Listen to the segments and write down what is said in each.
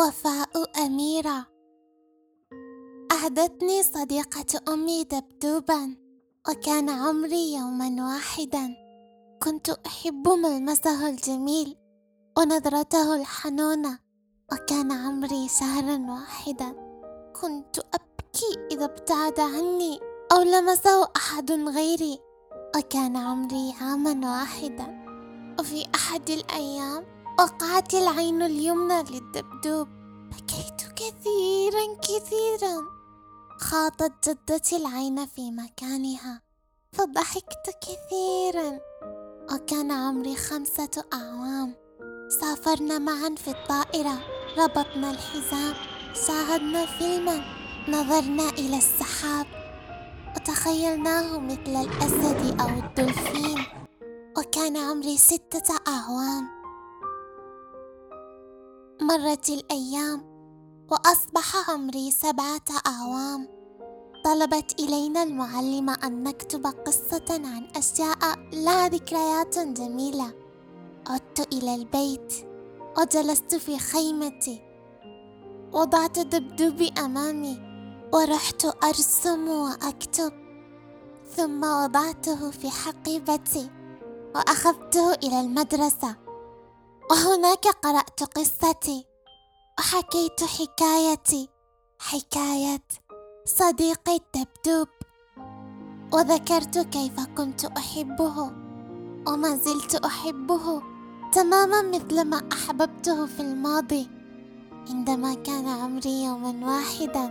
وفاء أميرة. أهدتني صديقة أمي دبدوبا وكان عمري يوما واحدا. كنت أحب ملمسه الجميل ونظرته الحنونة وكان عمري شهرا واحدا. كنت أبكي إذا ابتعد عني أو لمسه أحد غيري وكان عمري عاما واحدا. وفي أحد الأيام وقعت العين اليمنى للدبدوب. بكيت كثيرا كثيرا. خاطت جدتي العين في مكانها. فضحكت كثيرا. وكان عمري خمسة أعوام. سافرنا معا في الطائرة. ربطنا الحزام. شاهدنا فيلما نظرنا إلى السحاب. وتخيلناه مثل الأسد أو الدولفين. وكان عمري ستة أعوام. مرت الأيام وأصبح عمري سبعة أعوام. طلبت إلينا المعلمة أن نكتب قصة عن أشياء لها ذكريات جميلة. عدت إلى البيت وجلست في خيمتي. وضعت دبدوبي أمامي ورحت أرسم وأكتب. ثم وضعته في حقيبتي وأخذته إلى المدرسة. وهناك قرأت قصتي وحكيت حكايتي حكاية صديقي الدبدوب. وذكرت كيف كنت أحبه وما زلت أحبه تماما مثل ما أحببته في الماضي. عندما كان عمري يوما واحدا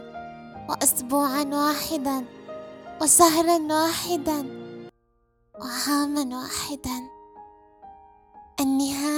وأسبوعا واحدا وشهرا واحدا وعاما واحدا النهايه